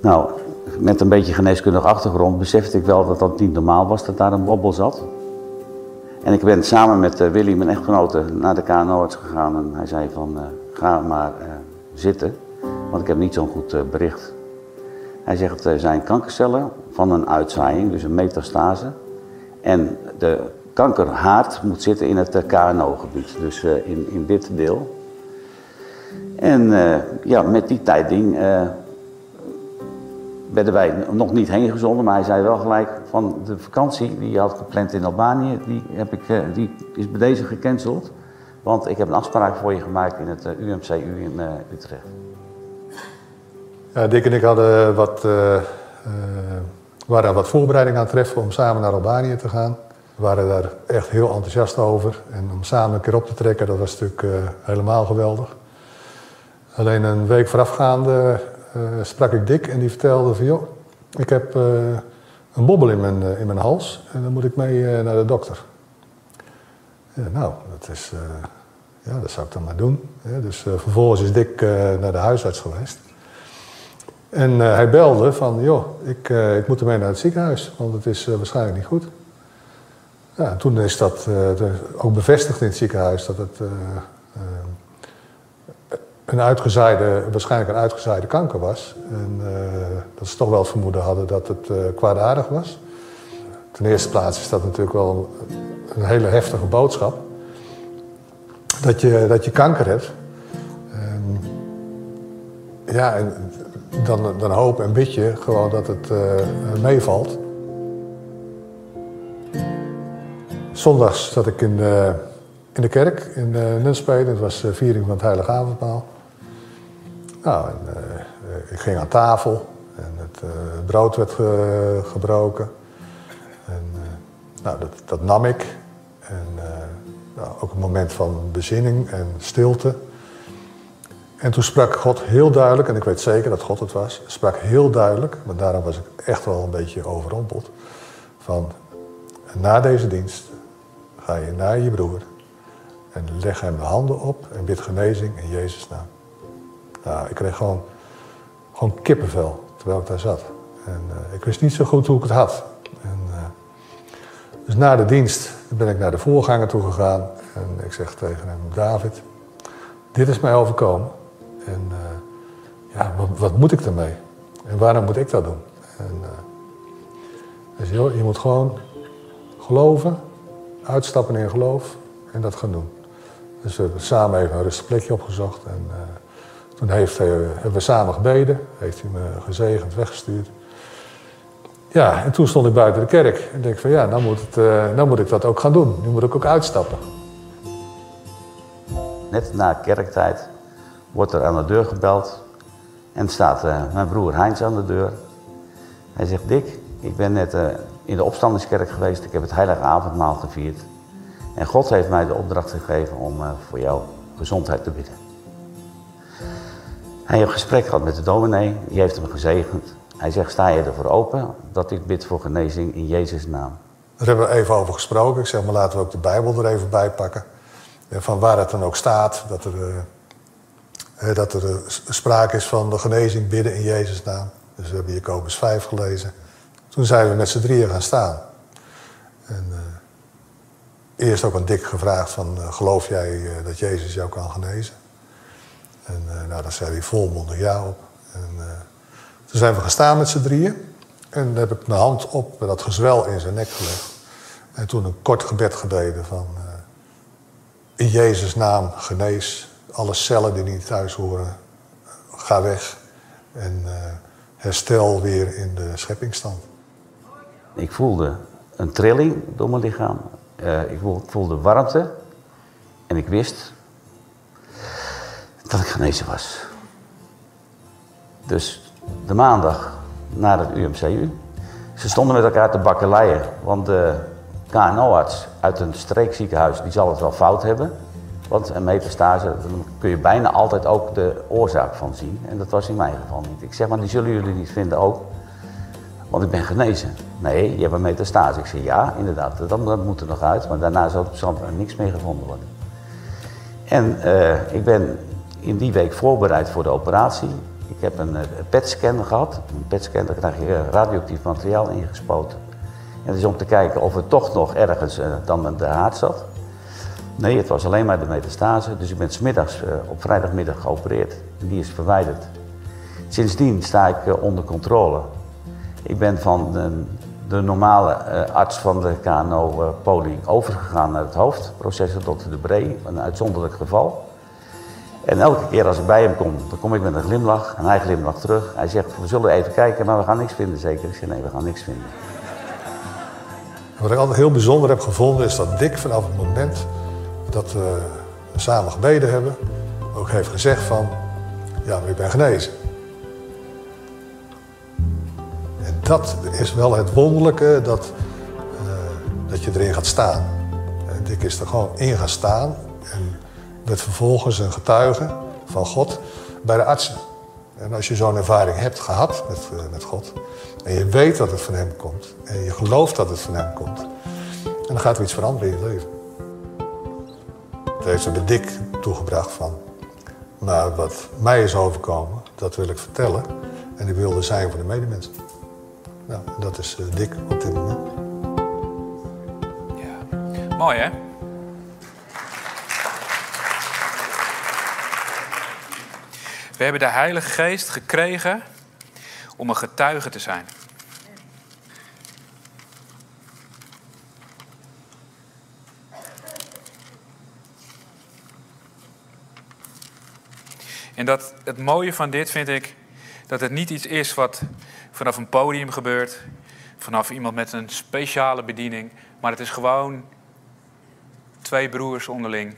Nou, met een beetje geneeskundige achtergrond besefte ik wel dat dat niet normaal was dat daar een bobbel zat. En ik ben samen met uh, Willy, mijn echtgenote, naar de KNO-arts gegaan en hij zei van ga maar zitten, want ik heb niet zo'n goed bericht. Hij zegt er zijn kankercellen van een uitzaaiing, dus een metastase. En de kankerhaard moet zitten in het KNO-gebied, dus in, in dit deel. En ja, met die tijdding werden wij nog niet heen gezonden, maar hij zei wel gelijk van de vakantie die je had gepland in Albanië, die, heb ik, eh, die is bij deze gecanceld. Want ik heb een afspraak voor je gemaakt in het eh, UMCU in uh, Utrecht. Ja, Dick en ik hadden wat, uh, waren wat voorbereiding aan het treffen om samen naar Albanië te gaan. We waren daar echt heel enthousiast over. En om samen een keer op te trekken, dat was natuurlijk helemaal geweldig. Alleen een week voorafgaande uh, sprak ik Dick en die vertelde van joh, ik heb uh, een bobbel in mijn, in mijn hals en dan moet ik mee naar de dokter. Ja, nou, dat is, ja, dat zou ik dan maar doen. Dus vervolgens is Dick naar de huisarts geweest. En hij belde van joh, ik, ik moet ermee naar het ziekenhuis, want het is waarschijnlijk niet goed. Toen is dat ook bevestigd in het ziekenhuis dat het een uitgezaaide, waarschijnlijk een uitgezaaide kanker was. En dat ze toch wel het vermoeden hadden dat het kwaadaardig was. Ten eerste plaats is dat natuurlijk wel een hele heftige boodschap. Dat je, dat je kanker hebt. En, ja, dan, dan hoop en bid je gewoon dat het meevalt. Zondags zat ik in de, in de kerk in Nunspeet. Het was viering van het Heilige Avondmaal. Nou, en, uh, ik ging aan tafel en het brood werd ge gebroken. En, nou, dat, dat, nam ik. En nou, ook een moment van bezinning en stilte. En toen sprak God heel duidelijk, en ik weet zeker dat God het was, sprak heel duidelijk, maar daarom was ik echt wel een beetje overrompeld. Van na deze dienst ga je naar je broer en leg hem de handen op en bid genezing in Jezus' naam. Nou, ik kreeg gewoon, gewoon kippenvel terwijl ik daar zat. En uh, ik wist niet zo goed hoe ik het had. En, uh, dus na de dienst ben ik naar de voorganger toe gegaan. En ik zeg tegen hem, David, dit is mij overkomen. En uh, ja, wat, moet ik ermee? En waarom moet ik dat doen? En hij zei, je moet gewoon geloven, uitstappen in geloof en dat gaan doen. Dus we hebben samen even een rustig plekje opgezocht. En, toen heeft hij, hebben we samen gebeden, heeft hij me gezegend, weggestuurd. Ja, en toen stond ik buiten de kerk en denk van ja, nou moet, het, uh, nou moet ik dat ook gaan doen. Nu moet ik ook uitstappen. Net na kerktijd wordt er aan de deur gebeld en staat mijn broer Heinz aan de deur. Hij zegt, Dick, ik ben net in de opstandingskerk geweest, ik heb het heilige avondmaal gevierd. En God heeft mij de opdracht gegeven om voor jouw gezondheid te bidden. Hij heeft gesprek gehad met de dominee, die heeft hem gezegend. Hij zegt, sta je ervoor open dat ik bid voor genezing in Jezus' naam? Daar hebben we even over gesproken. Ik zeg, maar laten we ook de Bijbel er even bij pakken. Van waar het dan ook staat, dat er, uh, dat er sprake is van de genezing bidden in Jezus' naam. Dus we hebben Jacobus 5 gelezen. Toen zijn we met z'n drieën gaan staan. En uh, eerst ook aan Dick gevraagd van, geloof jij dat Jezus jou kan genezen? En nou, daar zei hij volmondig ja op. En, toen zijn we gestaan met z'n drieën. En heb ik mijn hand op dat gezwel in zijn nek gelegd. En toen een kort gebed gebeden van... In Jezus' naam genees alle cellen die niet thuis horen. ga weg en herstel weer in de scheppingstand. Ik voelde een trilling door mijn lichaam. Uh, ik voelde warmte. En ik wist dat ik genezen was. Dus de maandag na het UMCU. Ze stonden met elkaar te bakkeleien. Want de KNO-arts uit een streekziekenhuis die zal het wel fout hebben. Want een metastase, daar kun je bijna altijd ook de oorzaak van zien. En dat was in mijn geval niet. Ik zeg maar, die zullen jullie niet vinden ook. Want ik ben genezen. Nee, je hebt een metastase. Ik zeg ja, inderdaad, dat, dat moet er nog uit. Maar daarna zal, er niks meer gevonden worden. En uh, ik ben in die week voorbereid voor de operatie. Ik heb een, een PET-scan gehad. Een PET-scan, daar krijg je radioactief materiaal ingespoten. En dat is om te kijken of er toch nog ergens uh, dan de haard zat. Nee, het was alleen maar de metastase. Dus ik ben smiddags uh, op vrijdagmiddag geopereerd. En die is verwijderd. Sindsdien sta ik onder controle. Ik ben van de, de normale uh, arts van de KNO-poli overgegaan naar het hoofd. Professor de Bree, een uitzonderlijk geval. En elke keer als ik bij hem kom, dan kom ik met een glimlach. En hij glimlacht terug. Hij zegt, we zullen even kijken, maar we gaan niks vinden zeker. Ik zeg, nee, we gaan niks vinden. Wat ik altijd heel bijzonder heb gevonden is dat Dick vanaf het moment dat we samen gebeden hebben, ook heeft gezegd van, ja, ik ben genezen. Dat is wel het wonderlijke, dat, uh, dat je erin gaat staan. En Dick is er gewoon in gaan staan en werd vervolgens een getuige van God bij de artsen. En als je zo'n ervaring hebt gehad met, uh, met God, en je weet dat het van Hem komt, en je gelooft dat het van Hem komt, en dan gaat er iets veranderen in je leven. Het heeft bij Dick toegebracht van, maar wat mij is overkomen, dat wil ik vertellen. En ik wilde zijn voor de medemensen. Nou, dat is uh, Dick op dit moment. Ja, mooi hè? We hebben de Heilige Geest gekregen om een getuige te zijn. En dat het mooie van dit vind ik dat het niet iets is wat vanaf een podium gebeurt, vanaf iemand met een speciale bediening, maar het is gewoon twee broers onderling,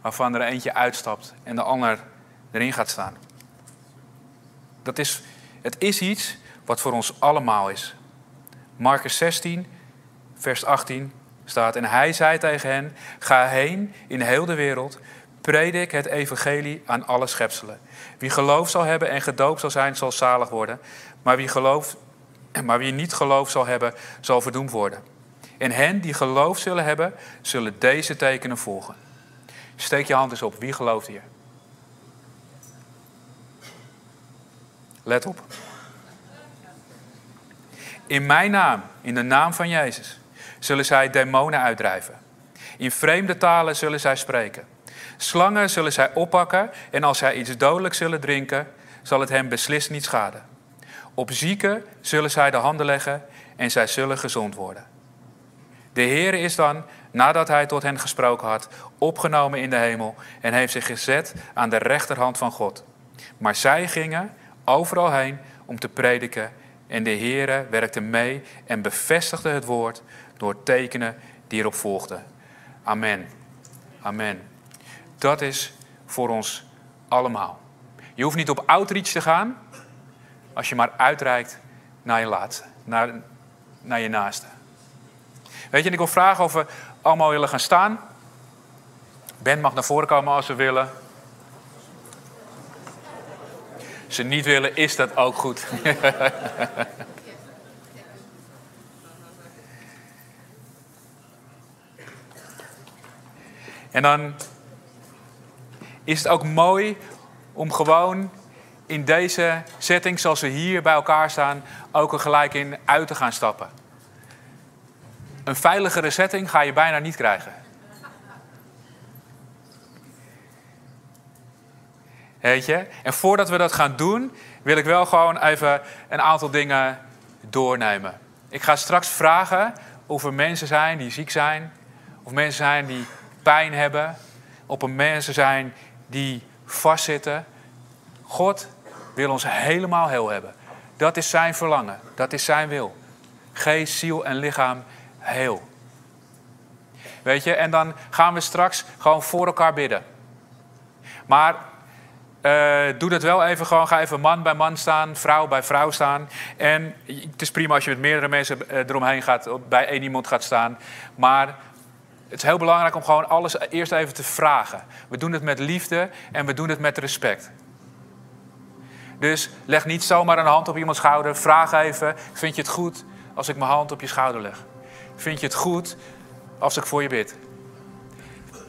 waarvan er eentje uitstapt en de ander erin gaat staan. Dat is, het is iets wat voor ons allemaal is. Marcus 16, vers 18 staat: En hij zei tegen hen: Ga heen in heel de wereld, predik het evangelie aan alle schepselen. Wie geloof zal hebben en gedoopt zal zijn, zal zalig worden. Maar wie, geloof, maar wie niet geloof zal hebben, zal verdoemd worden. En hen die geloof zullen hebben, zullen deze tekenen volgen. Steek je hand eens op. Wie gelooft hier? Let op. In mijn naam, in de naam van Jezus, zullen zij demonen uitdrijven. In vreemde talen zullen zij spreken. Slangen zullen zij oppakken en als zij iets dodelijks zullen drinken, zal het hen beslist niet schaden. Op zieken zullen zij de handen leggen en zij zullen gezond worden. De Heer is dan, nadat hij tot hen gesproken had, opgenomen in de hemel en heeft zich gezet aan de rechterhand van God. Maar zij gingen overal heen om te prediken en de Heere werkte mee en bevestigde het woord door tekenen die erop volgden. Amen. Amen. Dat is voor ons allemaal. Je hoeft niet op outreach te gaan als je maar uitreikt naar je laatste, naar, naar je naaste. Weet je, en ik wil vragen of we allemaal willen gaan staan. Ben mag naar voren komen als ze willen. Als ze niet willen, is dat ook goed. en dan is het ook mooi om gewoon in deze setting, zoals we hier bij elkaar staan, ook er gelijk in uit te gaan stappen. Een veiligere setting ga je bijna niet krijgen. Weet je? En voordat we dat gaan doen, wil ik wel gewoon even een aantal dingen doornemen. Ik ga straks vragen of er mensen zijn die ziek zijn, of mensen zijn die pijn hebben, of er mensen zijn die vastzitten. God wil ons helemaal heel hebben. Dat is zijn verlangen. Dat is zijn wil. Geest, ziel en lichaam heel. Weet je, en dan gaan we straks gewoon voor elkaar bidden. Maar uh, doe dat wel even gewoon. Ga even man bij man staan, vrouw bij vrouw staan. En het is prima als je met meerdere mensen eh, eromheen gaat, bij één iemand gaat staan. Maar het is heel belangrijk om gewoon alles eerst even te vragen. We doen het met liefde en we doen het met respect. Dus leg niet zomaar een hand op iemands schouder. Vraag even: Vind je het goed als ik mijn hand op je schouder leg? Vind je het goed als ik voor je bid?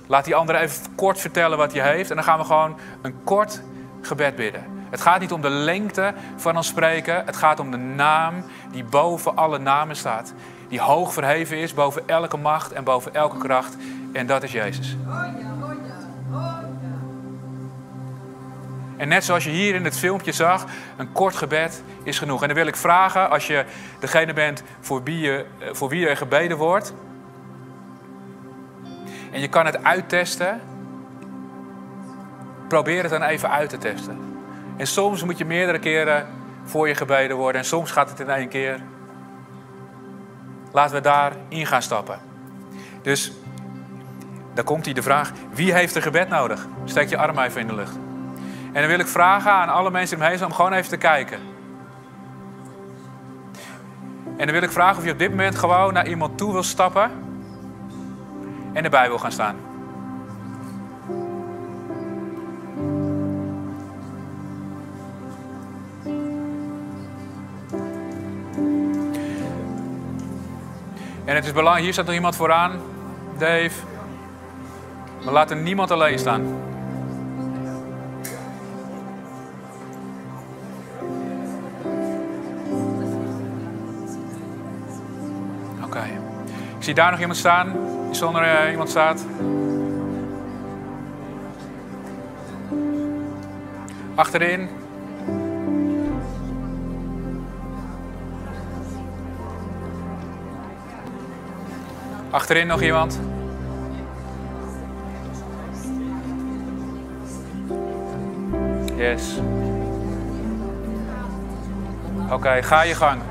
Laat die andere even kort vertellen wat hij heeft. En dan gaan we gewoon een kort gebed bidden. Het gaat niet om de lengte van ons spreken. Het gaat om de naam die boven alle namen staat. Die hoog verheven is boven elke macht en boven elke kracht. En dat is Jezus. En net zoals je hier in het filmpje zag, een kort gebed is genoeg. En dan wil ik vragen, als je degene bent voor wie, je, eh, voor wie er gebeden wordt, en je kan het uittesten. Probeer het dan even uit te testen. En soms moet je meerdere keren voor je gebeden worden. En soms gaat het in één keer. Laten we daarin gaan stappen. Dus dan komt hier de vraag: wie heeft er gebed nodig? Steek je arm even in de lucht. En dan wil ik vragen aan alle mensen die omheen om gewoon even te kijken. En dan wil ik vragen of je op dit moment gewoon naar iemand toe wil stappen en erbij wil gaan staan. En het is belangrijk, hier staat nog iemand vooraan, Dave. We laten niemand alleen staan. Ik zie daar nog iemand staan zonder uh, iemand staat. Achterin. Achterin nog iemand. Yes. Oké, ga je gang.